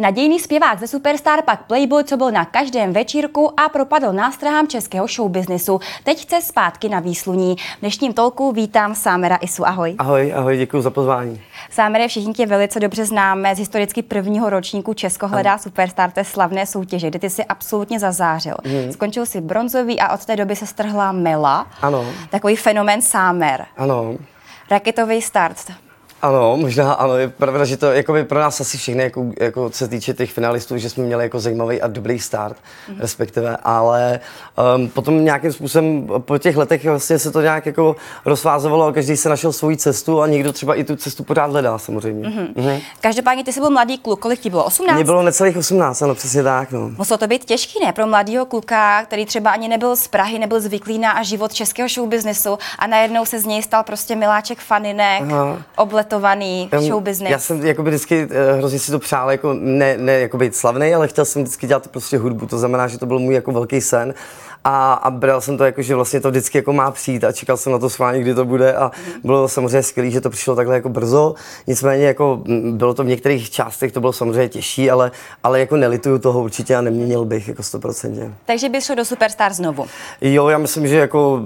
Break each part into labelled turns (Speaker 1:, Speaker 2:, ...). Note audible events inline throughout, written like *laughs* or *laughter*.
Speaker 1: Nadějný zpěvák ze Superstar pak Playboy, co byl na každém večírku a propadl nástrahám českého showbiznisu. Teď chce zpátky na výsluní. V dnešním tolku vítám Sámera Isu. Ahoj.
Speaker 2: Ahoj, ahoj, děkuji za pozvání.
Speaker 1: Sámere, všichni tě velice dobře známe z historicky prvního ročníku Česko hledá ano. Superstar, té slavné soutěže, kde ty si absolutně zazářil. Hmm. Skončil si bronzový a od té doby se strhla Mela.
Speaker 2: Ano.
Speaker 1: Takový fenomén Sámer.
Speaker 2: Ano.
Speaker 1: Raketový start.
Speaker 2: Ano, možná ano, je pravda, že to jako by pro nás asi všechny, jako, jako se týče těch finalistů, že jsme měli jako zajímavý a dobrý start, mm-hmm. respektive, ale um, potom nějakým způsobem po těch letech vlastně se to nějak jako rozvázovalo a každý se našel svou cestu a někdo třeba i tu cestu pořád hledá samozřejmě. Mm-hmm.
Speaker 1: Mm-hmm. Každopádně ty jsi byl mladý kluk, kolik ti bylo? 18?
Speaker 2: Mně bylo necelých 18, ano, přesně tak. No.
Speaker 1: Muselo to být těžký, ne? Pro mladého kluka, který třeba ani nebyl z Prahy, nebyl zvyklý na život českého showbiznesu a najednou se z něj stal prostě miláček faninek, Aha. oblet talentovaný show business.
Speaker 2: Já jsem jakoby vždycky uh, hrozně si to přál, jako ne, ne jako být slavný, ale chtěl jsem vždycky dělat prostě hudbu. To znamená, že to byl můj jako velký sen a, a bral jsem to jako, že vlastně to vždycky jako má přijít a čekal jsem na to schválně, kdy to bude a bylo samozřejmě skvělé, že to přišlo takhle jako brzo. Nicméně jako bylo to v některých částech, to bylo samozřejmě těžší, ale, ale jako nelituju toho určitě a neměnil bych jako 100%.
Speaker 1: Takže bys šel do Superstar znovu?
Speaker 2: Jo, já myslím, že jako,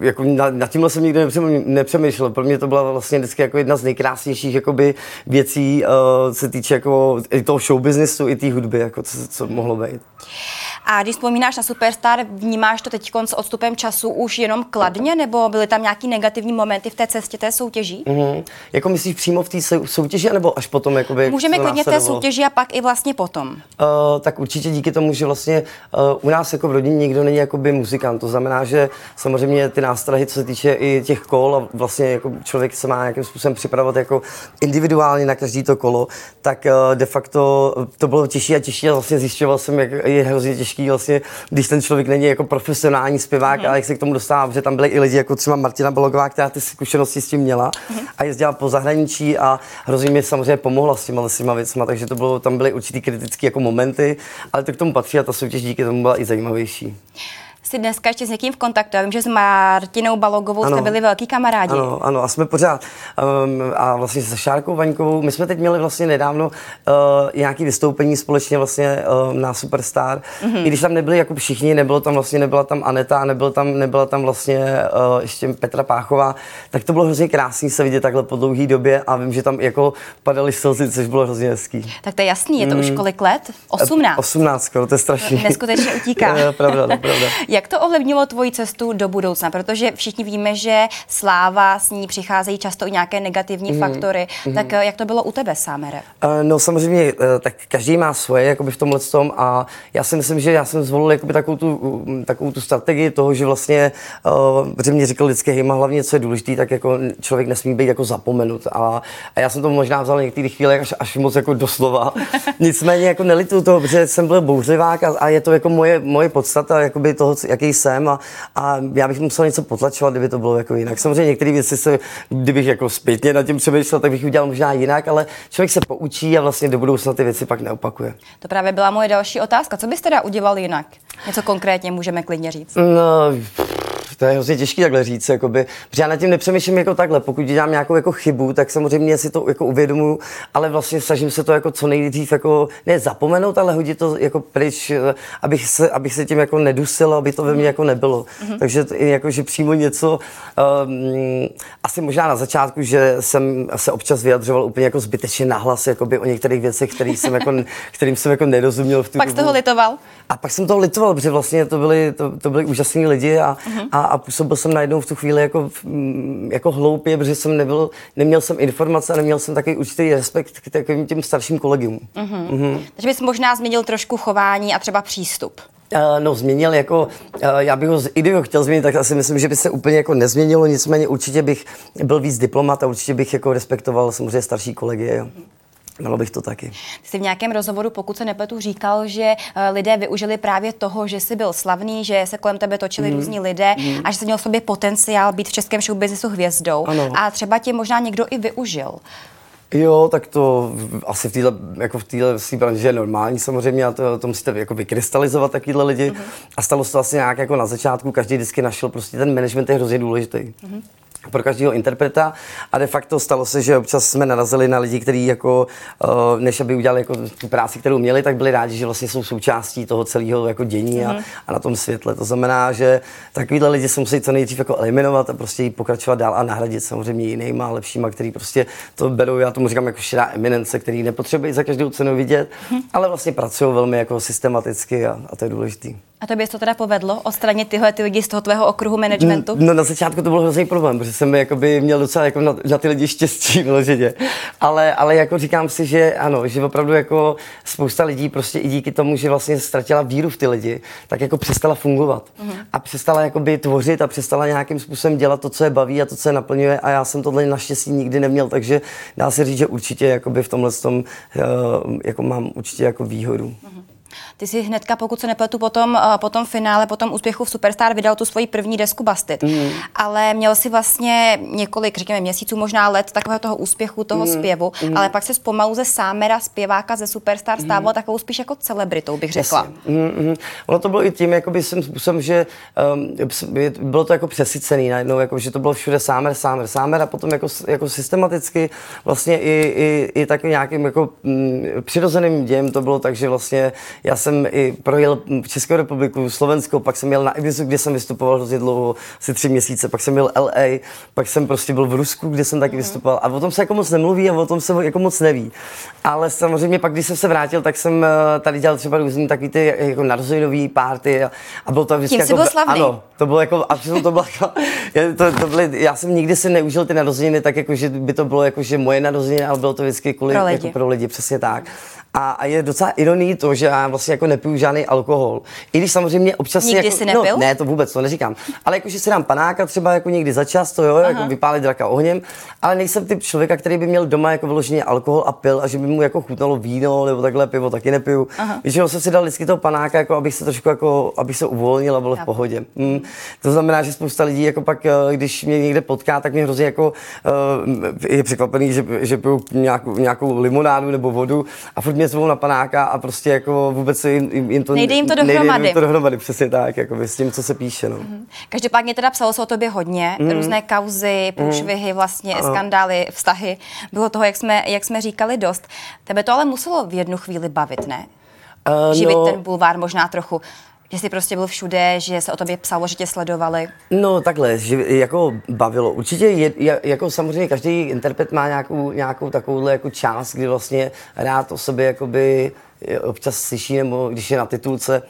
Speaker 2: jako na, na tímhle jsem nikdy nepřemýšlel. Pro mě to byla vlastně vždycky jako jedna z nejkrásnějších jakoby, věcí, uh, se týče jako i toho show businessu, i té hudby, jako co, co mohlo být.
Speaker 1: A když vzpomínáš na Superstar, vnímáš to teď s odstupem času už jenom kladně, nebo byly tam nějaký negativní momenty v té cestě té soutěží?
Speaker 2: Mm-hmm. Jako myslíš přímo v té soutěži, nebo až potom? Jakoby,
Speaker 1: Můžeme klidně v té soutěži a pak i vlastně potom. Uh,
Speaker 2: tak určitě díky tomu, že vlastně uh, u nás jako v rodině nikdo není jakoby muzikant. To znamená, že samozřejmě ty nástrahy, co se týče i těch kol a vlastně jako člověk se má nějakým způsobem připravovat jako individuálně na každý to kolo, tak uh, de facto to bylo těžší a těžší a vlastně zjišťoval jsem, jak je hrozně těžké těžký vlastně, když ten člověk není jako profesionální zpěvák, mm. ale jak se k tomu dostává, protože tam byly i lidi jako třeba Martina Balogová, která ty zkušenosti s tím měla mm. a jezdila po zahraničí a hrozně mi samozřejmě pomohla s těma, s těma věcma, takže to bylo, tam byly určitý kritické jako momenty, ale to k tomu patří a ta soutěž díky tomu byla i zajímavější
Speaker 1: jsi dneska ještě s někým v kontaktu. Já vím, že s Martinou Balogovou ano. jste byli velký kamarádi.
Speaker 2: Ano, ano, a jsme pořád. Um, a vlastně se Šárkou Vaňkovou, my jsme teď měli vlastně nedávno uh, nějaký vystoupení společně vlastně uh, na Superstar. Mm-hmm. I když tam nebyli jako všichni, nebylo tam vlastně, nebyla tam Aneta, nebyl tam, nebyla tam vlastně uh, ještě Petra Páchová, tak to bylo hrozně krásný se vidět takhle po dlouhé době a vím, že tam jako padaly slzy, což bylo hrozně hezký.
Speaker 1: Tak to je jasný, je to mm. už kolik let? 18.
Speaker 2: 18, to je strašný.
Speaker 1: Neskutečně utíká. *laughs*
Speaker 2: pravda, pravda. *laughs*
Speaker 1: Jak to ovlivnilo tvoji cestu do budoucna? Protože všichni víme, že sláva s ní přicházejí často i nějaké negativní mm. faktory. Mm. Tak eh, jak to bylo u tebe, Sámere?
Speaker 2: Uh, no samozřejmě, uh, tak každý má svoje jakoby v tomhle tom a já si myslím, že já jsem zvolil jakoby takovou tu, takovou tu strategii toho, že vlastně, uh, protože mě říkal vždycky, hejma hlavně, co je důležité, tak jako člověk nesmí být jako zapomenut. A, a já jsem to možná vzal některé chvíle až, až moc jako doslova. *laughs* Nicméně jako nelitu toho, protože jsem byl bouřivák a, a je to jako moje, moje podstata, jakoby toho, jaký jsem a, a já bych musel něco potlačovat, kdyby to bylo jako jinak. Samozřejmě některé věci se, kdybych jako zpětně nad tím přemýšlel, tak bych udělal možná jinak, ale člověk se poučí a vlastně do budoucna ty věci pak neopakuje.
Speaker 1: To právě byla moje další otázka. Co byste teda udělal jinak? Něco konkrétně můžeme klidně říct.
Speaker 2: No, to je hrozně těžké takhle říct, jakoby, protože já nad tím nepřemýšlím jako takhle. Pokud dělám nějakou jako chybu, tak samozřejmě si to jako uvědomuju, ale vlastně snažím se to jako co nejdřív jako ne zapomenout, ale hodit to jako pryč, abych se, abych se tím jako nedusil, aby to ve mně jako nebylo. Mm-hmm. Takže to, jako, že přímo něco, um, asi možná na začátku, že jsem se občas vyjadřoval úplně jako zbytečně nahlas jakoby o některých věcech, který jsem jako, *laughs* kterým jsem jako nerozuměl v tu
Speaker 1: Pak dobu. jste ho litoval?
Speaker 2: A pak jsem toho litoval, protože vlastně to byli, to, to byli úžasní lidi a, uh-huh. a, a působil jsem najednou v tu chvíli jako, mm, jako hloupě, protože jsem nebyl, neměl jsem informace a neměl jsem takový určitý respekt k takovým těm starším kolegům. Uh-huh.
Speaker 1: Uh-huh. Takže bys možná změnil trošku chování a třeba přístup.
Speaker 2: Uh, no, změnil jako, uh, já bych ho z ideo chtěl změnit, tak asi myslím, že by se úplně jako nezměnilo, nicméně určitě bych byl víc diplomat a určitě bych jako respektoval samozřejmě starší kolegy. Jo. Mělo bych to taky.
Speaker 1: Ty jsi v nějakém rozhovoru, pokud se nepletu, říkal, že eh, lidé využili právě toho, že jsi byl slavný, že se kolem tebe točili mm. různí lidé mm. a že jsi měl v sobě potenciál být v českém showbiznesu hvězdou. Ano. A třeba tě možná někdo i využil.
Speaker 2: Jo, tak to asi v téhle, jako v téhle branži je normální samozřejmě a to, to musíte jako vykrystalizovat takovýhle lidi. Mm-hmm. A stalo se to asi nějak jako na začátku, každý vždycky našel, prostě ten management je hrozně důležitý. Mm-hmm. Pro každého interpreta a de facto stalo se, že občas jsme narazili na lidi, kteří jako, uh, než aby udělali jako tu práci, kterou měli, tak byli rádi, že vlastně jsou součástí toho celého jako dění mm-hmm. a, mhm. a, na tom světle. To znamená, že takovýhle lidi se musí co nejdřív jako eliminovat a prostě pokračovat dál a nahradit samozřejmě jinýma, lepšíma, který prostě to berou, já tomu říkám jako širá eminence, který nepotřebují za každou cenu vidět, mm-hmm. ale vlastně pracují velmi jako systematicky a, a to je důležité.
Speaker 1: A to by to teda povedlo, odstranit tyhle ty lidi z toho tvého okruhu managementu?
Speaker 2: No na začátku to byl hrozný problém, protože jsem jakoby měl docela jako na, na ty lidi štěstí vyloženě. Ale, ale jako říkám si, že ano, že opravdu jako spousta lidí prostě i díky tomu, že vlastně ztratila víru v ty lidi, tak jako přestala fungovat. Mm-hmm. A přestala jakoby tvořit a přestala nějakým způsobem dělat to, co je baví a to, co je naplňuje. A já jsem tohle naštěstí nikdy neměl, takže dá se říct, že určitě jakoby v tomhle tom, uh, jako mám určitě jako výhodu. Mm-hmm.
Speaker 1: Ty si hnedka, pokud se nepletu, potom, uh, potom finále, potom úspěchu v Superstar vydal tu svoji první desku Bastit. Mm. Ale měl si vlastně několik, řekněme, měsíců, možná let takového toho úspěchu, toho mm. zpěvu, mm. ale pak se pomalu ze sámera, zpěváka ze Superstar stával mm. takovou spíš jako celebritou, bych řekla.
Speaker 2: Mm, ono to bylo i tím, jakoby jsem způsobem, že um, bylo to jako přesycený najednou, jako, že to bylo všude sámer, sámer, sámer a potom jako, jako systematicky vlastně i, i, i takovým nějakým jako mm, přirozeným dějem to bylo tak, že vlastně já jsem i projel Českou republiku, Slovensko, pak jsem jel na Ibizu, kde jsem vystupoval hrozně dlouho, asi tři měsíce, pak jsem měl LA, pak jsem prostě byl v Rusku, kde jsem taky mm. vystupoval. A o tom se jako moc nemluví a o tom se jako moc neví. Ale samozřejmě pak, když jsem se vrátil, tak jsem eh, tady dělal třeba různý takový ty jako narozeninový párty a, a bylo to vždycky
Speaker 1: Tím jako, byl slavný.
Speaker 2: Ano, to bylo jako, a to bylo jako, *laughs* to, to byly, já jsem nikdy si neužil ty narozeniny tak, jako, že by to bylo jako, že moje narozeniny, ale bylo to vždycky kvůli, pro lidi, jako pro lidi přesně tak. A, a je docela ironí to, že já vlastně jako nepiju žádný alkohol. I když samozřejmě občas
Speaker 1: Nikdy
Speaker 2: jako,
Speaker 1: si nepil?
Speaker 2: No, ne, to vůbec, to neříkám. Ale jakože si dám panáka třeba jako někdy za čas, to jo, Aha. jako vypálit draka ohněm, ale nejsem typ člověka, který by měl doma jako vyloženě alkohol a pil a že by mu jako chutnalo víno nebo takhle pivo, taky nepiju. Většinou jsem si dal vždycky toho panáka, jako abych se trošku jako, abych se uvolnil a bylo v pohodě. Hmm. To znamená, že spousta lidí jako pak, eh, když mě někde potká, tak mě hrozně jako uh, je překvapený, že, že piju nějakou, nějakou limonádu nebo vodu a furt mě zvou na panáka a prostě jako vůbec jim, jim to
Speaker 1: nejde jim to dohromady. Nejde
Speaker 2: jim to dohromady, přesně tak, jako s tím, co se píše. No. Mm-hmm.
Speaker 1: Každopádně teda psalo se o tobě hodně, mm. různé kauzy, mhm. průšvihy, mm. vlastně ano. skandály, vztahy. Bylo toho, jak jsme, jak jsme říkali, dost. Tebe to ale muselo v jednu chvíli bavit, ne? Uh, Živit no, ten bulvár možná trochu že jsi prostě byl všude, že se o tobě psalo, že tě sledovali?
Speaker 2: No takhle, že jako bavilo. Určitě je, jako samozřejmě každý interpret má nějakou, nějakou takovouhle jako část, kdy vlastně rád o sobě jakoby občas slyší, nebo když je na titulce,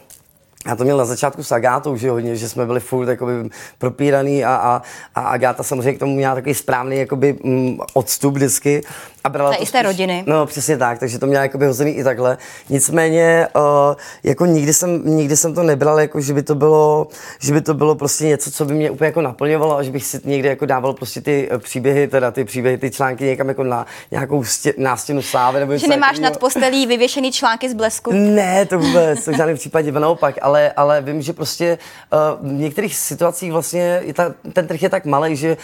Speaker 2: já to měl na začátku s Agátou, že hodně, že jsme byli furt jakoby propíraný a, a, a Agáta samozřejmě k tomu měla takový správný jakoby, mm, odstup vždycky. A
Speaker 1: brala to, to spíš, rodiny.
Speaker 2: No přesně tak, takže to měla jakoby hozený i takhle. Nicméně uh, jako nikdy jsem, nikdy jsem to nebral, jako že by to bylo, že by to bylo prostě něco, co by mě úplně jako naplňovalo a že bych si někdy jako dával prostě ty eh, příběhy, teda ty příběhy, ty články někam jako na nějakou stě, nástěnu slávy. Nebo
Speaker 1: že nemáš nad postelí vyvěšený články z blesku?
Speaker 2: Ne, to vůbec, to v žádném případě, naopak, ale, ale vím, že prostě uh, v některých situacích vlastně ta, ten trh je tak malý, že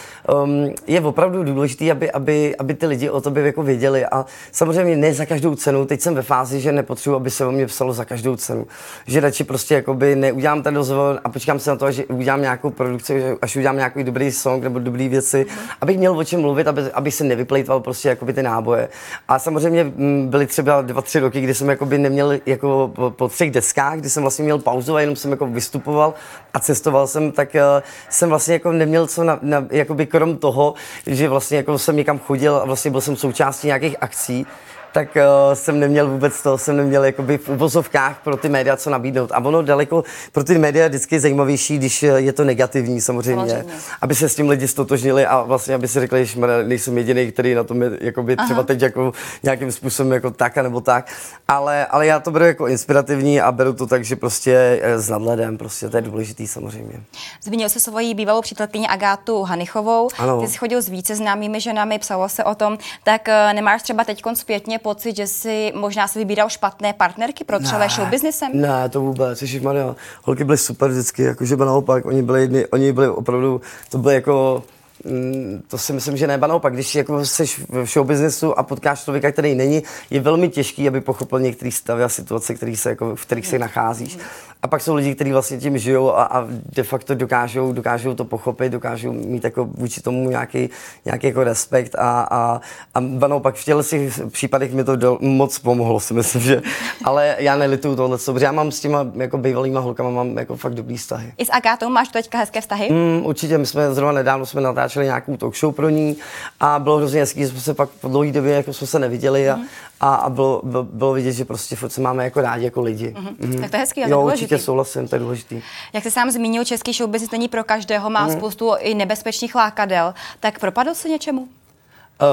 Speaker 2: um, je opravdu důležité, aby, aby, aby ty lidi o tobě jako věděli a samozřejmě ne za každou cenu. Teď jsem ve fázi, že nepotřebuji, aby se o mě psalo za každou cenu. Že radši prostě jakoby neudělám ten rozhovor a počkám se na to, že udělám nějakou produkci, až udělám nějaký dobrý song nebo dobrý věci, abych měl o čem mluvit, aby, aby se nevyplejtval prostě jakoby ty náboje. A samozřejmě mm, byly třeba dva, tři roky, kdy jsem jakoby neměl jako po, po třech deskách, kdy jsem vlastně měl pauzu a jenom jsem jako vystupoval a cestoval jsem, tak uh, jsem vlastně jako neměl co na, na jakoby krom toho, že vlastně jako jsem někam chodil a vlastně byl jsem součástí nějakých akcí, tak uh, jsem neměl vůbec to, jsem neměl jakoby v uvozovkách pro ty média co nabídnout. A ono daleko pro ty média vždycky zajímavější, když eh, je to negativní samozřejmě, samozřejmě. aby se s tím lidi stotožnili a vlastně aby si řekli, že nejsem jediný, který na tom je jakoby třeba teď jako nějakým způsobem jako tak a nebo tak. Ale, ale já to beru jako inspirativní a beru to tak, že prostě eh, s nadhledem, prostě to je důležitý samozřejmě.
Speaker 1: Zmínil se svoji bývalou přítelkyni Agátu Hanichovou. Ano. Ty jsi chodil s více známými ženami, psalo se o tom, tak nemáš třeba teď zpětně pocit, že si možná si vybíral špatné partnerky pro třeba show businessem?
Speaker 2: Ne, to vůbec, ježiš Maria. Holky byly super vždycky, jakože by naopak, oni byli jedni, oni byli opravdu, to bylo jako, mm, to si myslím, že ne, naopak, když jako jsi v show businessu a potkáš člověka, který není, je velmi těžký, aby pochopil některé stavy a situace, který se, jako, v kterých se nacházíš. A pak jsou lidi, kteří vlastně tím žijou a, a de facto dokážou, dokážou to pochopit, dokážou mít jako vůči tomu nějaký, nějaký jako respekt a, a, a naopak v těchto případech mi to do, moc pomohlo, si myslím, že, ale já nelituju tohle, protože já mám s těma jako bývalýma holkama mám jako fakt dobrý vztahy.
Speaker 1: I s Agátou máš teďka hezké vztahy?
Speaker 2: Mm, určitě, my jsme zrovna nedávno jsme natáčeli nějakou talk show pro ní a bylo hrozně hezký, že jsme se pak po dlouhé době jako jsme se neviděli a, mm. a, a bylo, bylo, bylo, vidět, že prostě furt se máme jako rádi jako lidi. Mm.
Speaker 1: Mm. Tak to je hezký,
Speaker 2: jo, určitě souhlasím, to je důležitý.
Speaker 1: Jak jsi sám zmínil, český showbiz není pro každého, má mm. spoustu i nebezpečných lákadel, tak propadl se něčemu?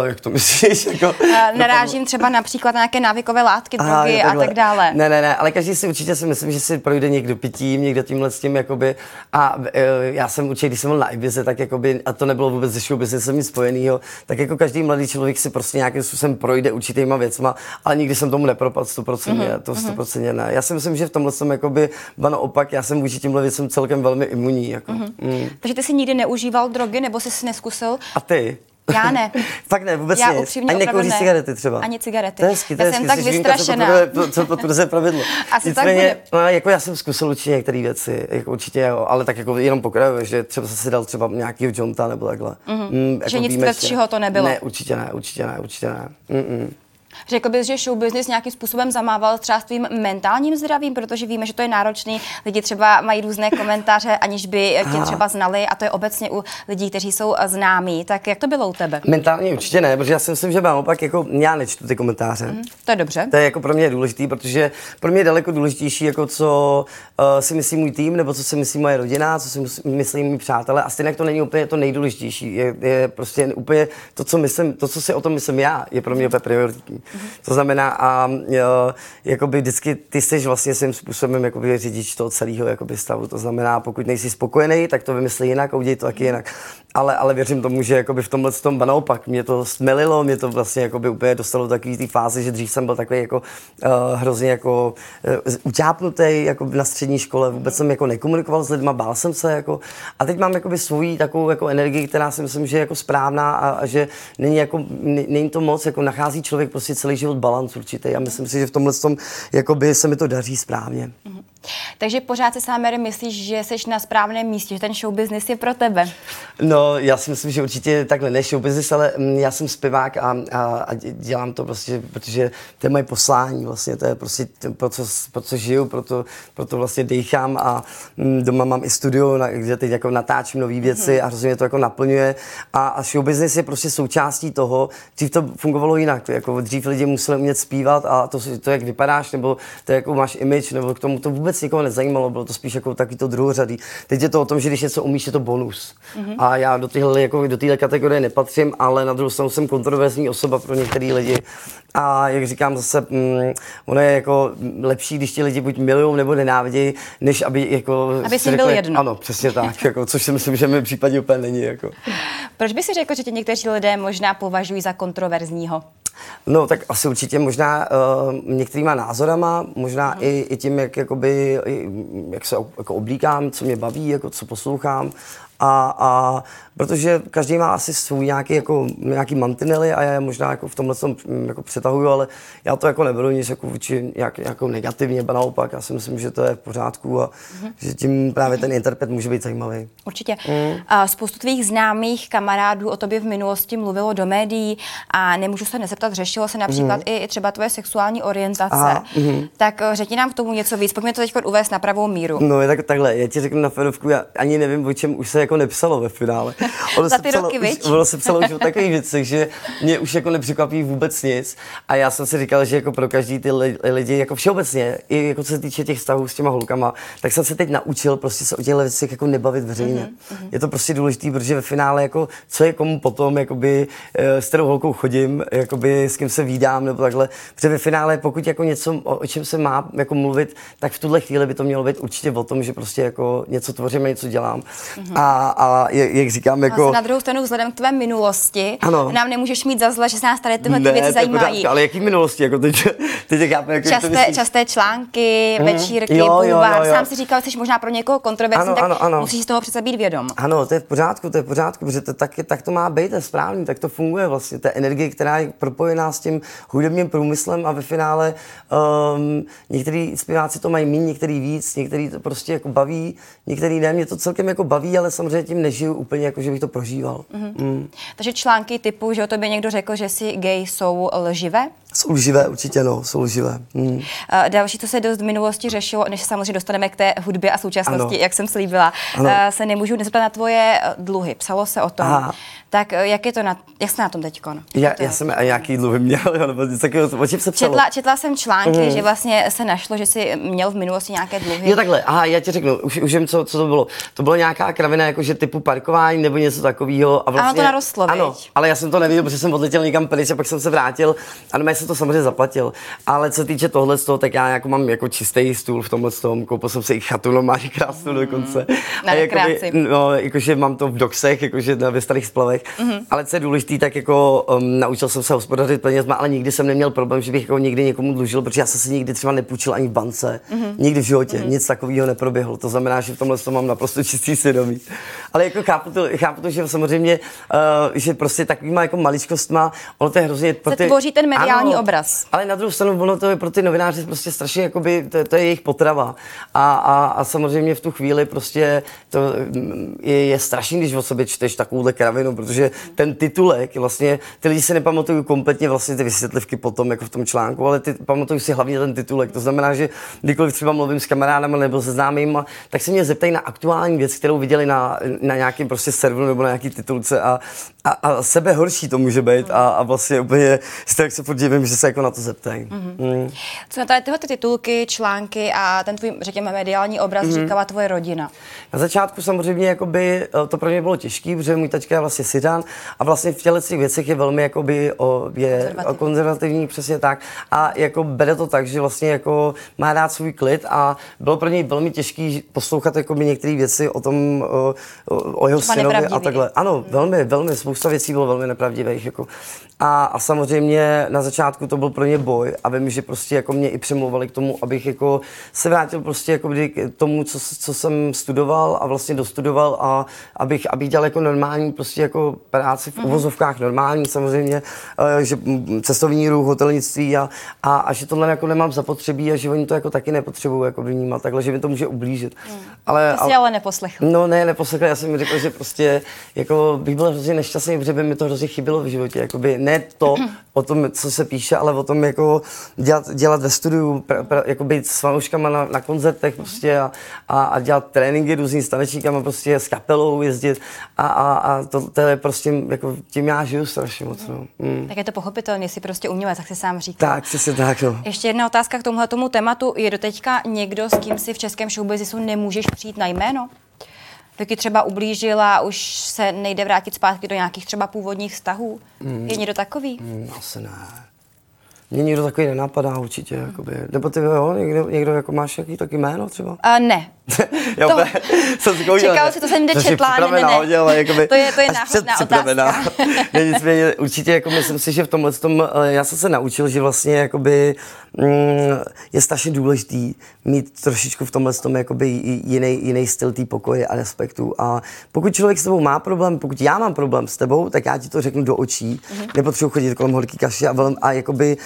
Speaker 2: Uh, jak to myslíš? Jako,
Speaker 1: uh, *laughs* narážím třeba například na nějaké návykové látky, drogy a tak dále.
Speaker 2: Ne, ne, ne, ale každý si určitě si myslím, že si projde někdo pitím, někdo tímhle s tím, jakoby, a uh, já jsem určitě, když jsem byl na Ibize, tak jakoby, a to nebylo vůbec ze show jsem nic spojenýho, tak jako každý mladý člověk si prostě nějakým způsobem projde určitýma věcma, ale nikdy jsem tomu nepropadl 100%, mm-hmm. to 100% mhm. ne. Já si myslím, že v tomhle jsem jakoby, ba naopak, já jsem vůči tímhle věcem celkem velmi imunní. Jako. Mm-hmm.
Speaker 1: Mm. Takže ty jsi nikdy neužíval drogy, nebo jsi si neskusil?
Speaker 2: A ty?
Speaker 1: Já ne. *laughs*
Speaker 2: Fakt ne, vůbec
Speaker 1: Já
Speaker 2: nic. Ani nekouří
Speaker 1: ne.
Speaker 2: cigarety třeba.
Speaker 1: Ani cigarety.
Speaker 2: To je hezky, to
Speaker 1: já jsem tak vystrašená.
Speaker 2: Co potvrzuje pravidlo. *laughs*
Speaker 1: Asi Nicméně, tak
Speaker 2: bude. No, jako já jsem zkusil určitě některé věci, jako určitě, jo, ale tak jako jenom pokrajově, že třeba jsem si dal třeba nějakýho jonta nebo takhle. Mm-hmm.
Speaker 1: Mm, jako že nic tvrdšího to nebylo.
Speaker 2: Ne, určitě ne, určitě ne, určitě ne. Mm-mm.
Speaker 1: Řekl bys, že show business nějakým způsobem zamával třeba s tvým mentálním zdravím, protože víme, že to je náročný. Lidi třeba mají různé *laughs* komentáře, aniž by tě třeba znali, a to je obecně u lidí, kteří jsou známí. Tak jak to bylo u tebe?
Speaker 2: Mentálně určitě ne, protože já si myslím, že naopak jako já nečtu ty komentáře. Mm,
Speaker 1: to je dobře.
Speaker 2: To je jako pro mě důležitý, protože pro mě je daleko důležitější, jako co uh, si myslí můj tým, nebo co si myslí moje rodina, co si myslí můj přátelé. A stejně to není úplně to nejdůležitější. Je, je prostě úplně to, co myslím, to, co si o tom myslím já, je pro mě úplně prioritní. Mm-hmm. To znamená, a jo, jakoby vždycky ty jsi vlastně svým způsobem jakoby řidič toho celého jakoby stavu. To znamená, pokud nejsi spokojený, tak to vymyslí jinak a udělej to taky jinak. Ale, ale věřím tomu, že jakoby v tomhle tom naopak mě to smelilo, mě to vlastně jakoby úplně dostalo do takové fáze, že dřív jsem byl takový jako uh, hrozně jako uh, utápnutý jako na střední škole, vůbec jsem jako nekomunikoval s lidmi, bál jsem se jako a teď mám jakoby svoji takovou jako energii, která si myslím, že je jako správná a, a že není jako, není to moc, jako nachází člověk prostě celý život balans určitý a myslím si, že v tomhle tom jakoby se mi to daří správně. Mm-hmm.
Speaker 1: Takže pořád si sám myslíš, že jsi na správném místě, že ten show business je pro tebe?
Speaker 2: No, já si myslím, že určitě takhle ne show business, ale mm, já jsem zpěvák a, a, a dělám to prostě, protože to je moje poslání vlastně, to je prostě pro, co, pro co žiju, proto, proto vlastně dechám a mm, doma mám i studio, na, kde teď jako natáčím nové věci hmm. a hrozně to jako naplňuje a, a show business je prostě součástí toho, dřív to fungovalo jinak, to jako dřív lidi museli umět zpívat a to, to jak vypadáš, nebo to, jako máš image, nebo k tomu to vůbec nikoho nezajímalo, bylo to spíš jako taky to druhořadý. Teď je to o tom, že když něco umíš, je to bonus. Mm-hmm. A já do téhle jako, do kategorie nepatřím, ale na druhou stranu jsem kontroverzní osoba pro některé lidi. A jak říkám zase, mm, ono je jako lepší, když ti lidi buď milují nebo nenávidí, než aby jako...
Speaker 1: Aby jsi byl jedno.
Speaker 2: Ano, přesně tak, *laughs* jako, což si myslím, že mi v případě úplně není. Jako.
Speaker 1: Proč by si řekl, že tě někteří lidé možná považují za kontroverzního?
Speaker 2: No, tak asi určitě možná uh, některýma názorama, možná mm. i, i tím, jak, jakoby, jak se jako oblíkám, co mě baví, jako co poslouchám. A, a protože každý má asi svůj nějaký, jako, nějaký mantinely a já možná jako v tomhle tom mm, jako přetahuju, ale já to jako neberu nic jako, vůči, jak, jako negativně, ba naopak, já si myslím, že to je v pořádku a mm-hmm. že tím právě ten interpret může být zajímavý.
Speaker 1: Určitě. Mm. A spoustu tvých známých kamarádů o tobě v minulosti mluvilo do médií a nemůžu se nezeptat, řešilo se například mm. i třeba tvoje sexuální orientace. Aha, mm. Tak eh, řekni nám k tomu něco víc, pojďme to teď uvést na pravou míru.
Speaker 2: No, je tak, takhle, já ti řeknu na fenovku, já ani nevím, o čem už se jako nepsalo ve finále.
Speaker 1: Ono Za ty se roky,
Speaker 2: už, ono se psalo už o takových věcech, že mě už jako nepřekvapí vůbec nic. A já jsem si říkal, že jako pro každý ty lidi, jako všeobecně, i jako co se týče těch vztahů s těma holkama, tak jsem se teď naučil prostě se o těchto věcech jako nebavit veřejně. Mm-hmm. Je to prostě důležité, protože ve finále jako co je komu potom, jakoby, eh, s kterou holkou chodím, jakoby, s kým se vídám nebo takhle. Protože ve finále, pokud jako něco, o čem se má jako mluvit, tak v tuhle chvíli by to mělo být určitě o tom, že prostě jako něco tvořím a něco dělám. Mm-hmm. A a, a jak říkám, jako... Vlastně
Speaker 1: na druhou stranu, vzhledem k tvé minulosti, ano. nám nemůžeš mít za zle, že se nás tady tyhle ne, věci zajímají. Pořádka,
Speaker 2: ale jaký minulosti? Jako teď, teď chápu,
Speaker 1: jako časté, časté články, mm. večírky, jo, bulvár. Jo, jo, jo. Sám si říkal, jsi možná pro někoho kontroverzní, tak ano, ano. musíš z toho přece být vědom.
Speaker 2: Ano, to je v pořádku, to je v pořádku, protože to, tak, tak to má být, to je správný, tak to funguje vlastně. Ta energie, která je propojená s tím hudebním průmyslem a ve finále um, některý zpěváci to mají méně, některý víc, některý to prostě jako baví, některý ne. Mě to celkem jako baví, ale samozřejmě tím nežiju úplně, jako že bych to prožíval. Mm-hmm.
Speaker 1: Mm. Takže články typu, že o tobě někdo řekl, že si gay, jsou lživé?
Speaker 2: Jsou živé, určitě no, jsou živé. Hmm. Uh,
Speaker 1: další, co se dost v minulosti řešilo, než se samozřejmě dostaneme k té hudbě a současnosti, ano. jak jsem slíbila, uh, se nemůžu nezeptat na tvoje dluhy. Psalo se o tom. Aha. Tak eh, jak je to na, jak jsi na tom teď?
Speaker 2: Já, já jsem a jaký dluhy měl, *laughs* jo, nebo něco takového, o čem se psalo?
Speaker 1: Četla, četla jsem články, mm. že vlastně se našlo, že jsi měl v minulosti nějaké dluhy.
Speaker 2: Jo, takhle, aha, já ti řeknu, už, už vím, co, co to bylo. To bylo nějaká kravina, jakože typu parkování nebo něco takového.
Speaker 1: A vlastně, ano, to narostlo,
Speaker 2: Ano, viď? ale já jsem to nevěděl, protože jsem odletěl někam pryč a pak jsem se vrátil a já jsem to samozřejmě zaplatil. Ale co týče tohle, toho, tak já jako mám jako čistý stůl v tomhle tom, koupil jsem si i chatu, no máš krásnou mm. dokonce.
Speaker 1: Na a jakoby,
Speaker 2: no, jakože mám to v doxech, jakože na ve starých splavech. Mm-hmm. Ale co je důležité, tak jako um, naučil jsem se hospodařit penězma, ale nikdy jsem neměl problém, že bych jako někdy někomu dlužil, protože já jsem si nikdy třeba nepůjčil ani v bance, mm-hmm. nikdy v životě, mm-hmm. nic takového neproběhlo. To znamená, že v tomhle tom mám naprosto čistý svědomí. Ale jako chápu to, chápu to že samozřejmě, uh, že prostě takovýma jako maličkostma, ono to je hrozně...
Speaker 1: Pro ty, tvoří ten mediální ano, obraz.
Speaker 2: Ale na druhou stranu, ono to je pro ty novináře prostě strašně, jakoby, to, to je jejich potrava. A, a, a samozřejmě v tu chvíli prostě to mm, je, je strašný, když o sobě čteš takovouhle kravinu, protože ten titulek, vlastně ty lidi si nepamatují kompletně vlastně ty vysvětlivky potom, jako v tom článku, ale ty pamatují si hlavně ten titulek. To znamená, že kdykoliv třeba mluvím s kamarádem nebo se známým, tak se mě zeptají na aktuální věc, kterou viděli na, na nějakém prostě serveru nebo na nějaký titulce a, a, a sebe horší to může být a, a vlastně úplně tak se podívím, že se jako na to zeptají. Mm-hmm.
Speaker 1: Mm. Co na tady tyhle ty titulky, články a ten tvůj, řekněme, mediální obraz mm-hmm. říkala tvoje rodina?
Speaker 2: Na začátku samozřejmě jakoby, eh, to pro mě bylo těžké, protože můj tačka je vlastně Syřan a vlastně v těchto věcech je velmi jakoby, o, je konzervativní. konzervativní, přesně tak. A jako bere to tak, že vlastně jako má rád svůj klid a bylo pro něj velmi těžké poslouchat jakoby některé věci o tom, o, o jeho synovi a takhle. Ano, hmm. velmi, velmi, spousta věcí bylo velmi nepravdivých. Jako. A, a samozřejmě na začátku to byl pro ně boj a vím, že prostě jako mě i přemlouvali k tomu, abych jako se vrátil prostě jako k tomu, co, co jsem studoval a vlastně dostudoval a abych, abych dělal jako normální prostě jako práci v mm-hmm. uvozovkách normální samozřejmě, eh, že cestovní ruch, hotelnictví a, a, a, že tohle jako nemám zapotřebí a že oni to jako taky nepotřebují jako vnímat takhle, že mi to může ublížit. Mm.
Speaker 1: Ale, to si ale neposlechl.
Speaker 2: No ne, neposlechl, já jsem mi řekl, že prostě jako bych byl hrozně nešťastný, protože by mi to hrozně chybilo v životě, jakoby ne to *clears throat* o tom, co se píše, ale o tom jako dělat, dělat ve studiu, pr, pr, jako být s fanouškama na, na koncertech prostě a, a, a dělat tréninky různý s tanečníkama, prostě s kapelou jezdit a, a, a to, to je prostě, jako tím já žiju strašně moc. No.
Speaker 1: Mm. Tak je to pochopitelně, jsi prostě umělec, tak si sám říkal.
Speaker 2: Tak, si tak, no.
Speaker 1: Ještě jedna otázka k tomuhle tomu tématu. Je doteďka někdo, s kým si v českém showbiznisu nemůžeš přijít na jméno? Vicky třeba ublížila, už se nejde vrátit zpátky do nějakých třeba původních vztahů. Mm. Je někdo takový?
Speaker 2: Mm, asi ne. Mě nikdo takový nenapadá určitě, jakoby. Nebo ty jo, někdo, někdo jako máš jaký taky jméno třeba?
Speaker 1: Uh, ne. *laughs*
Speaker 2: jo, to, jsem si kouděl,
Speaker 1: Čekal si, to jsem jde četla, ne, ne, ne.
Speaker 2: Hodil, ale jakoby,
Speaker 1: to je, to je náhodná otázka. *laughs*
Speaker 2: ne, nicméně, určitě jako myslím si, že v tomhle tom, eh, já jsem se naučil, že vlastně jakoby, mm, je strašně důležitý mít trošičku v tomhle tom jakoby jiný, jiný styl té pokoje a respektu. A pokud člověk s tebou má problém, pokud já mám problém s tebou, tak já ti to řeknu do očí. Mm-hmm. Nepotřebuji chodit kolem horký kaši a, velmi, a jakoby,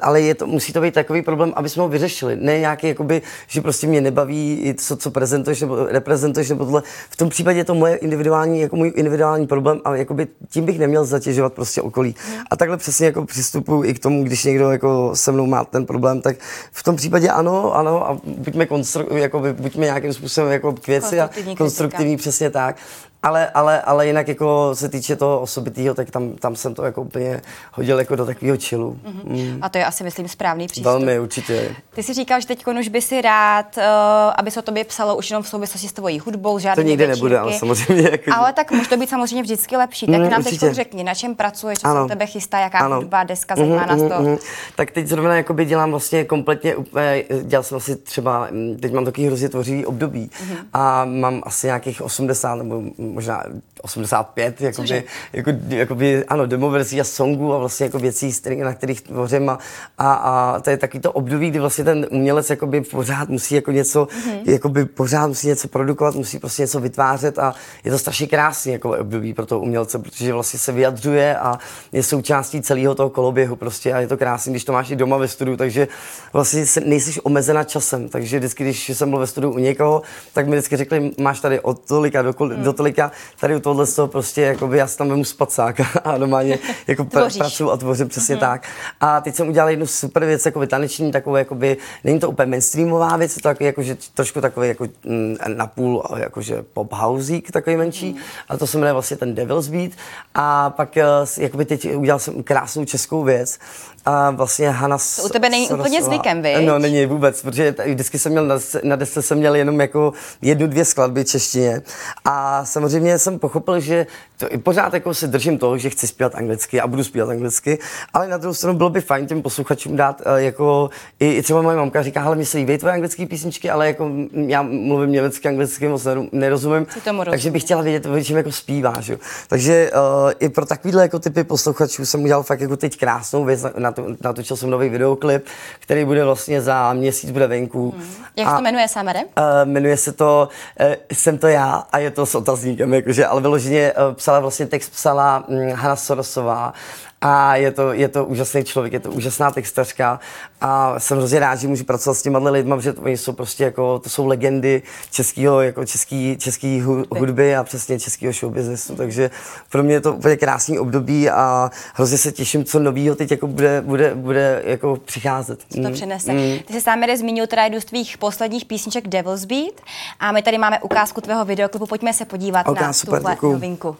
Speaker 2: ale je to, musí to být takový problém, aby jsme ho vyřešili. Ne nějaký, jakoby, že prostě mě nebaví co, co prezentuješ nebo reprezentuješ nebo tohle. V tom případě je to moje individuální, jako můj individuální problém a jakoby tím bych neměl zatěžovat prostě okolí. A takhle přesně jako přistupuji i k tomu, když někdo jako se mnou má ten problém, tak v tom případě ano, ano a buďme, konstru, jako buďme nějakým způsobem jako k věci a konstruktivní, přesně tak. Ale, ale, ale jinak jako se týče toho osobitého, tak tam, tam jsem to jako úplně hodil jako do takového chillu.
Speaker 3: Mm-hmm. Mm. A to je asi, myslím, správný přístup.
Speaker 2: Velmi, určitě.
Speaker 3: Ty si říkal, že teď už by si rád, uh, aby se o tobě psalo už jenom v souvislosti s tvojí hudbou, žádné
Speaker 2: To nikdy večírky. nebude, ale samozřejmě. Jako...
Speaker 3: Ale tak může to být samozřejmě vždycky lepší. Tak mm, nám teď řekni, na čem pracuješ, co ano. se tebe chystá, jaká ano. hudba, deska, zajímá mm, nás to. Mm, mm.
Speaker 2: Tak teď zrovna jakoby dělám vlastně kompletně, úplně, dělal jsem asi třeba, mm, teď mám takový hrozně tvořivý období mm. a mám asi nějakých 80 nebo možná 85, jakoby, jako, jakoby, ano, demoverzí a songů a vlastně jako věcí, na kterých tvořím a, a, a to je takový to období, kdy vlastně ten umělec jakoby pořád musí jako něco, mm-hmm. jakoby pořád musí něco produkovat, musí prostě něco vytvářet a je to strašně krásný jako období pro toho umělce, protože vlastně se vyjadřuje a je součástí celého toho koloběhu prostě a je to krásný, když to máš i doma ve studiu, takže vlastně nejsi omezena časem, takže vždycky, když jsem byl ve studiu u někoho, tak mi vždycky řekli, máš tady od tolika do, mm. do tolika, tady u tohle toho prostě, jakoby já si tam vemu spacák *laughs* a normálně jako pr- pracuji a tvořím přesně mm-hmm. tak. A teď jsem udělal jednu super věc, jako taneční, takovou, jakoby, není to úplně mainstreamová věc, je to takový, jako, že trošku takový jako mm, napůl jakože pop houseík, takový menší. Mm. A to se jmenuje vlastně ten Devil's Beat. A pak eh, jakoby teď udělal jsem krásnou českou věc, a vlastně Hana
Speaker 3: To u tebe není Sorosová. úplně zvykem, vy?
Speaker 2: No, není vůbec, protože vždycky jsem měl na, na desce jsem měl jenom jako jednu, dvě skladby češtině. A samozřejmě jsem pochopil, že to i pořád jako se držím toho, že chci zpívat anglicky a budu zpívat anglicky, ale na druhou stranu bylo by fajn těm posluchačům dát uh, jako, i, i, třeba moje mamka říká, ale mi se líbí tvoje anglické písničky, ale jako já mluvím německy, anglicky moc nerozumím, takže bych chtěla vědět, o čem jako zpíváš. Jo. Takže uh, i pro takovýhle jako typy posluchačů jsem udělal fakt jako teď krásnou věc na, na natočil jsem nový videoklip, který bude vlastně za měsíc bude venku. Hmm.
Speaker 3: Jak se to jmenuje, Samere? Uh,
Speaker 2: jmenuje se to uh, Jsem to já a je to s otazníkem, jakože, ale vyloženě uh, psala vlastně text psala um, Hanna Sorosová a je to, je to úžasný člověk, je to úžasná textařka a jsem hrozně rád, že můžu pracovat s těma lidmi, protože to, oni jsou prostě jako, to jsou legendy českého, jako český, český hudby a přesně českého show businessu, takže pro mě je to úplně krásný období a hrozně se těším, co novýho teď jako bude, bude, bude jako přicházet.
Speaker 3: Co to mm. přinese. Mm. Ty jsi sám zmínil teda jednu z tvých posledních písniček Devil's Beat a my tady máme ukázku tvého videoklipu, pojďme se podívat okay, na super, tuhle děkuju. novinku.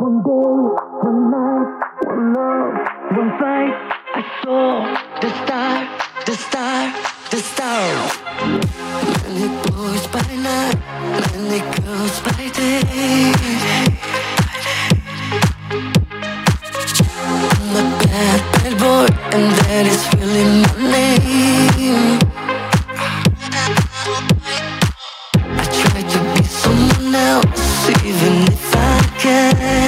Speaker 3: One day, one night, one love, one fight. I saw the star, the star, the star. Many boys by night, many girls by day. I'm a bad, bad boy, and that is really my name. I try to be someone else, even if I can.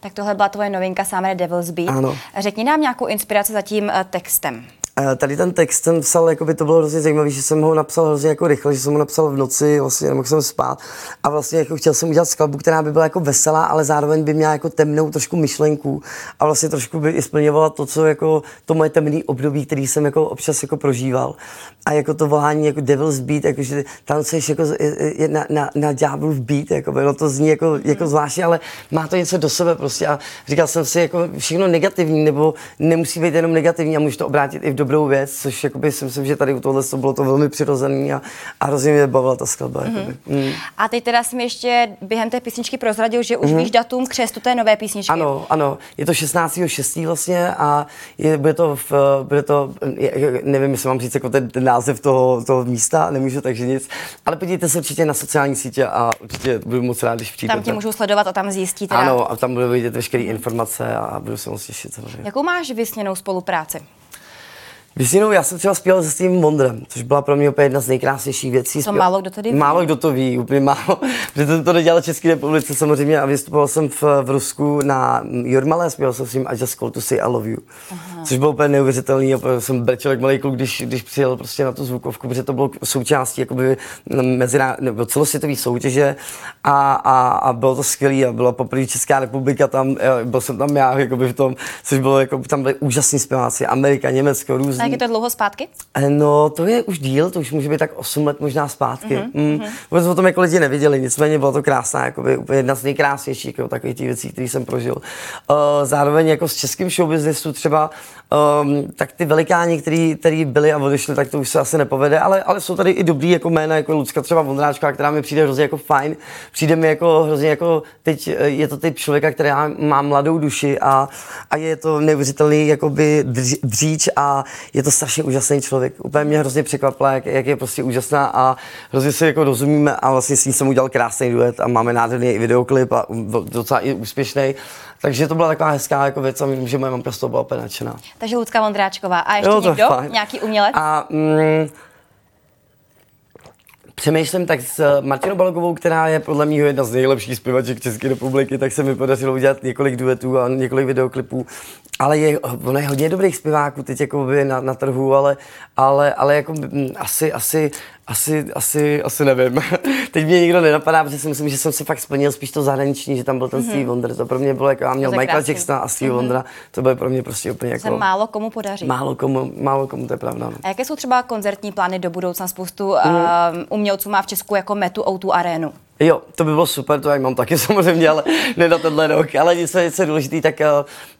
Speaker 1: Tak tohle byla tvoje novinka, sám Devil's Beat.
Speaker 2: Ano.
Speaker 1: Řekni nám nějakou inspiraci za tím uh, textem.
Speaker 2: Tady ten text jsem psal, jako by to bylo hrozně zajímavé, že jsem ho napsal hrozně jako rychle, že jsem ho napsal v noci, vlastně nemohl jsem spát. A vlastně jako chtěl jsem udělat skladbu, která by byla jako veselá, ale zároveň by měla jako temnou trošku myšlenku a vlastně trošku by i splňovala to, co jako to moje temné období, který jsem jako občas jako prožíval. A jako to volání jako Devil's Beat, jako že tancuješ jako je na, na, na Diabolův beat, jako by, no to zní jako, jako zvláštně, ale má to něco do sebe prostě a říkal jsem si jako všechno negativní, nebo nemusí být jenom negativní a může to obrátit i v dobrou věc, což jakoby si myslím, že tady u tohle to bylo to velmi přirozený a, a hrozně mě bavila ta skladba. Mm-hmm. Mm.
Speaker 1: A teď teda jsem ještě během té písničky prozradil, že už mm-hmm. víš datum křestu té nové písničky.
Speaker 2: Ano, ano, je to 16.6. vlastně a je, bude to, v, bude to je, nevím, jestli mám říct jako ten, ten název toho, toho místa, nemůžu, takže nic, ale podívejte se určitě na sociální sítě a určitě budu moc rád, když přijdete.
Speaker 1: Tam tě můžu sledovat a tam zjistit.
Speaker 2: Teda... Ano, a tam budu vidět veškeré informace a budu se moc těšit.
Speaker 1: Samozřejmě. Jakou máš vysněnou spolupráci?
Speaker 2: Většinou já jsem třeba zpíval se Stevem Wonderem, což byla pro mě úplně jedna z nejkrásnějších věcí.
Speaker 1: To málo kdo tedy ví.
Speaker 2: Málo kdo to ví, úplně málo, *laughs* protože to, to nedělal České republice samozřejmě a vystupoval jsem v, v Rusku na Jurmale, zpíval jsem s ním I just call to say I love you, Aha. což bylo úplně neuvěřitelný, a jsem brečel jak malý kluk, když, když přijel prostě na tu zvukovku, protože to bylo součástí jakoby mezina, nebo celosvětové soutěže a, a, a, bylo to skvělé a byla poprvé Česká republika tam, byl jsem tam já jakoby v tom, což bylo jako, tam byli úžasní zpěváci, Amerika, Německo, různý
Speaker 1: jak je to dlouho zpátky?
Speaker 2: Eh, no, to je už díl, to už může být tak 8 let možná zpátky. Mm-hmm. Mm. Vůbec o tom jako lidi neviděli, nicméně bylo to krásná, jakoby úplně jedna z nejkrásnějších jako, takových těch věcí, které jsem prožil. Uh, zároveň jako s českým showbiznesu třeba, um, tak ty velikáni, který, který byli a odešli, tak to už se asi nepovede, ale, ale jsou tady i dobrý jako jména, jako Lucka třeba Vondráčka, která mi přijde hrozně jako fajn. Přijde mi jako hrozně jako, teď eh, je to typ člověka, který má mladou duši a, a je to neuvěřitelný jakoby dříč a je to strašně úžasný člověk. Úplně mě hrozně překvapila, jak, jak je prostě úžasná a hrozně se jako rozumíme a vlastně s ní jsem udělal krásný duet a máme nádherný videoklip a docela i úspěšný. Takže to byla taková hezká jako věc a myslím, že moje mamka z toho byla úplně nadšená.
Speaker 1: Takže Lucka Vondráčková. A ještě jo, někdo? Fajn. Nějaký umělec?
Speaker 2: A, mm, Přemýšlím tak s Martinou Balogovou, která je podle mě jedna z nejlepších zpěvaček České republiky, tak se mi podařilo udělat několik duetů a několik videoklipů ale je, ono je hodně dobrých zpěváků teď jako by na, na trhu, ale, ale, ale jako m, asi, asi, asi, asi, asi nevím. *laughs* teď mě nikdo nenapadá, protože si myslím, že jsem si fakt splnil spíš to zahraniční, že tam byl ten mm-hmm. Steve Wonder. To pro mě bylo jako, já měl Michael Jacksona a Steve mm-hmm. Wondera, to bylo pro mě prostě úplně jako...
Speaker 1: Se málo komu podaří.
Speaker 2: Málo komu, málo komu, to je pravda. No.
Speaker 1: A jaké jsou třeba koncertní plány do budoucna? Spoustu mm-hmm. uh, umělců má v Česku jako Metu O2 Arenu.
Speaker 2: Jo, to by bylo super, to já mám taky *laughs* samozřejmě, ale ne na tenhle rok. Ale něco, něco důležitý, tak eh,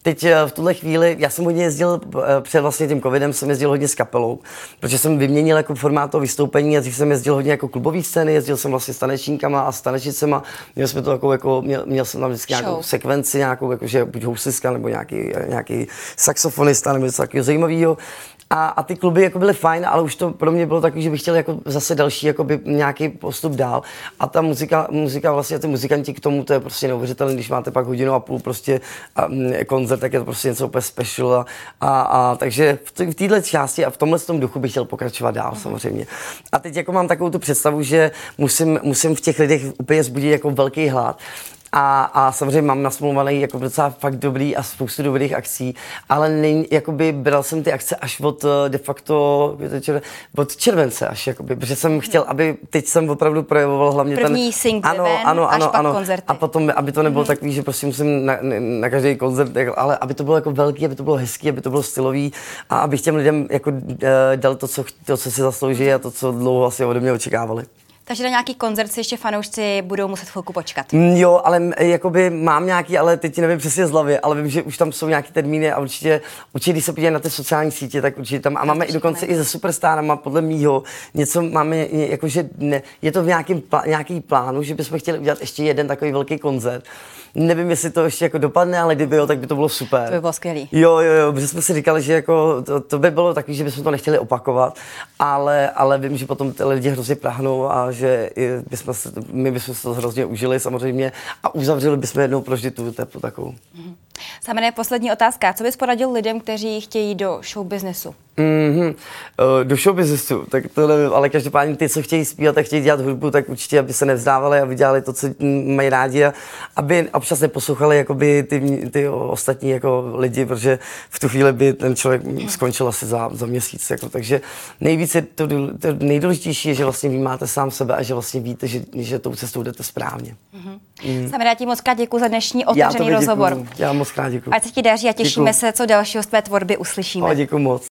Speaker 2: teď eh, v tuhle chvíli, já jsem hodně jezdil eh, před vlastně tím covidem, jsem jezdil hodně s kapelou, protože jsem vyměnil jako formát toho vystoupení a dřív jsem jezdil hodně jako klubový scény, jezdil jsem vlastně s tanečníkama a s tanečnicema, měl jsme to jako, jako měl, měl, jsem tam vždycky nějakou sekvenci, nějakou, jakože buď housiska nebo nějaký, nějaký saxofonista nebo něco takového zajímavého. A, a ty kluby jako byly fajn, ale už to pro mě bylo takový, že bych chtěl jako zase další jakoby nějaký postup dál. A ta muzika, muzika vlastně ty muzikanti k tomu, to je prostě neuvěřitelné, když máte pak hodinu a půl prostě a, koncert, tak je to prostě něco úplně special. A, a, a takže v, v této části a v tomhle tom duchu bych chtěl pokračovat dál samozřejmě. A teď jako mám takovou tu představu, že musím, musím v těch lidech úplně zbudit jako velký hlad a, a samozřejmě mám nasmluvaný jako docela fakt dobrý a spoustu dobrých akcí, ale nej, jakoby bral jsem ty akce až od eh, de facto od července až, jakoby, protože jsem chtěl, aby teď jsem opravdu projevoval hlavně
Speaker 1: První ten... single ano, ven, ano, ano, ano, koncerty.
Speaker 2: A potom, aby to nebylo mm-hmm. takový, že prostě musím na, na každý koncert, ale aby to bylo jako velký, aby to bylo hezký, aby to bylo stylový a abych těm lidem jako uh, dal to co, to, co si zaslouží a to, co dlouho asi ode mě očekávali.
Speaker 1: Takže na nějaký koncert si ještě fanoušci budou muset chvilku počkat.
Speaker 2: Mm, jo, ale jakoby mám nějaký, ale teď nevím přesně z hlavy, ale vím, že už tam jsou nějaký termíny a určitě, určitě když se podívají na ty sociální sítě, tak určitě tam, a máme i dokonce i se superstárama, podle mýho, něco máme, jakože ne, je to v nějakým, nějaký plánu, že bychom chtěli udělat ještě jeden takový velký koncert. Nevím, jestli to ještě jako dopadne, ale kdyby jo, tak by to bylo super.
Speaker 1: To by bylo skvělé.
Speaker 2: Jo, jo, jo, protože jsme si říkali, že jako to, to by bylo takový, že bychom to nechtěli opakovat, ale, ale vím, že potom ty lidi hrozně prahnou a že bychom se, my bychom se to hrozně užili samozřejmě a uzavřeli bychom jednou proždy tu tepu takovou. Mm-hmm.
Speaker 1: Samé poslední otázka. Co bys poradil lidem, kteří chtějí do show businessu?
Speaker 2: Mm-hmm. Do show businessu, tak tohle, ale každopádně ty, co chtějí zpívat a chtějí dělat hudbu, tak určitě, aby se nevzdávali a vydělali to, co mají rádi a aby občas neposlouchali jakoby ty, ty ostatní jako lidi, protože v tu chvíli by ten člověk skončil asi za, za měsíc. Jako, takže nejvíce to, to nejdůležitější je, že vlastně vy máte sám sebe a že vlastně víte, že, že tou cestou jdete správně.
Speaker 1: Mm-hmm. Mm. Jsem ti moc krát děkuji za dnešní otevřený rozhovor.
Speaker 2: Já moc krát děkuji.
Speaker 1: Ať se ti daří a těšíme děkuju. se, co dalšího z tvé tvorby uslyšíme.
Speaker 2: O, děkuji moc.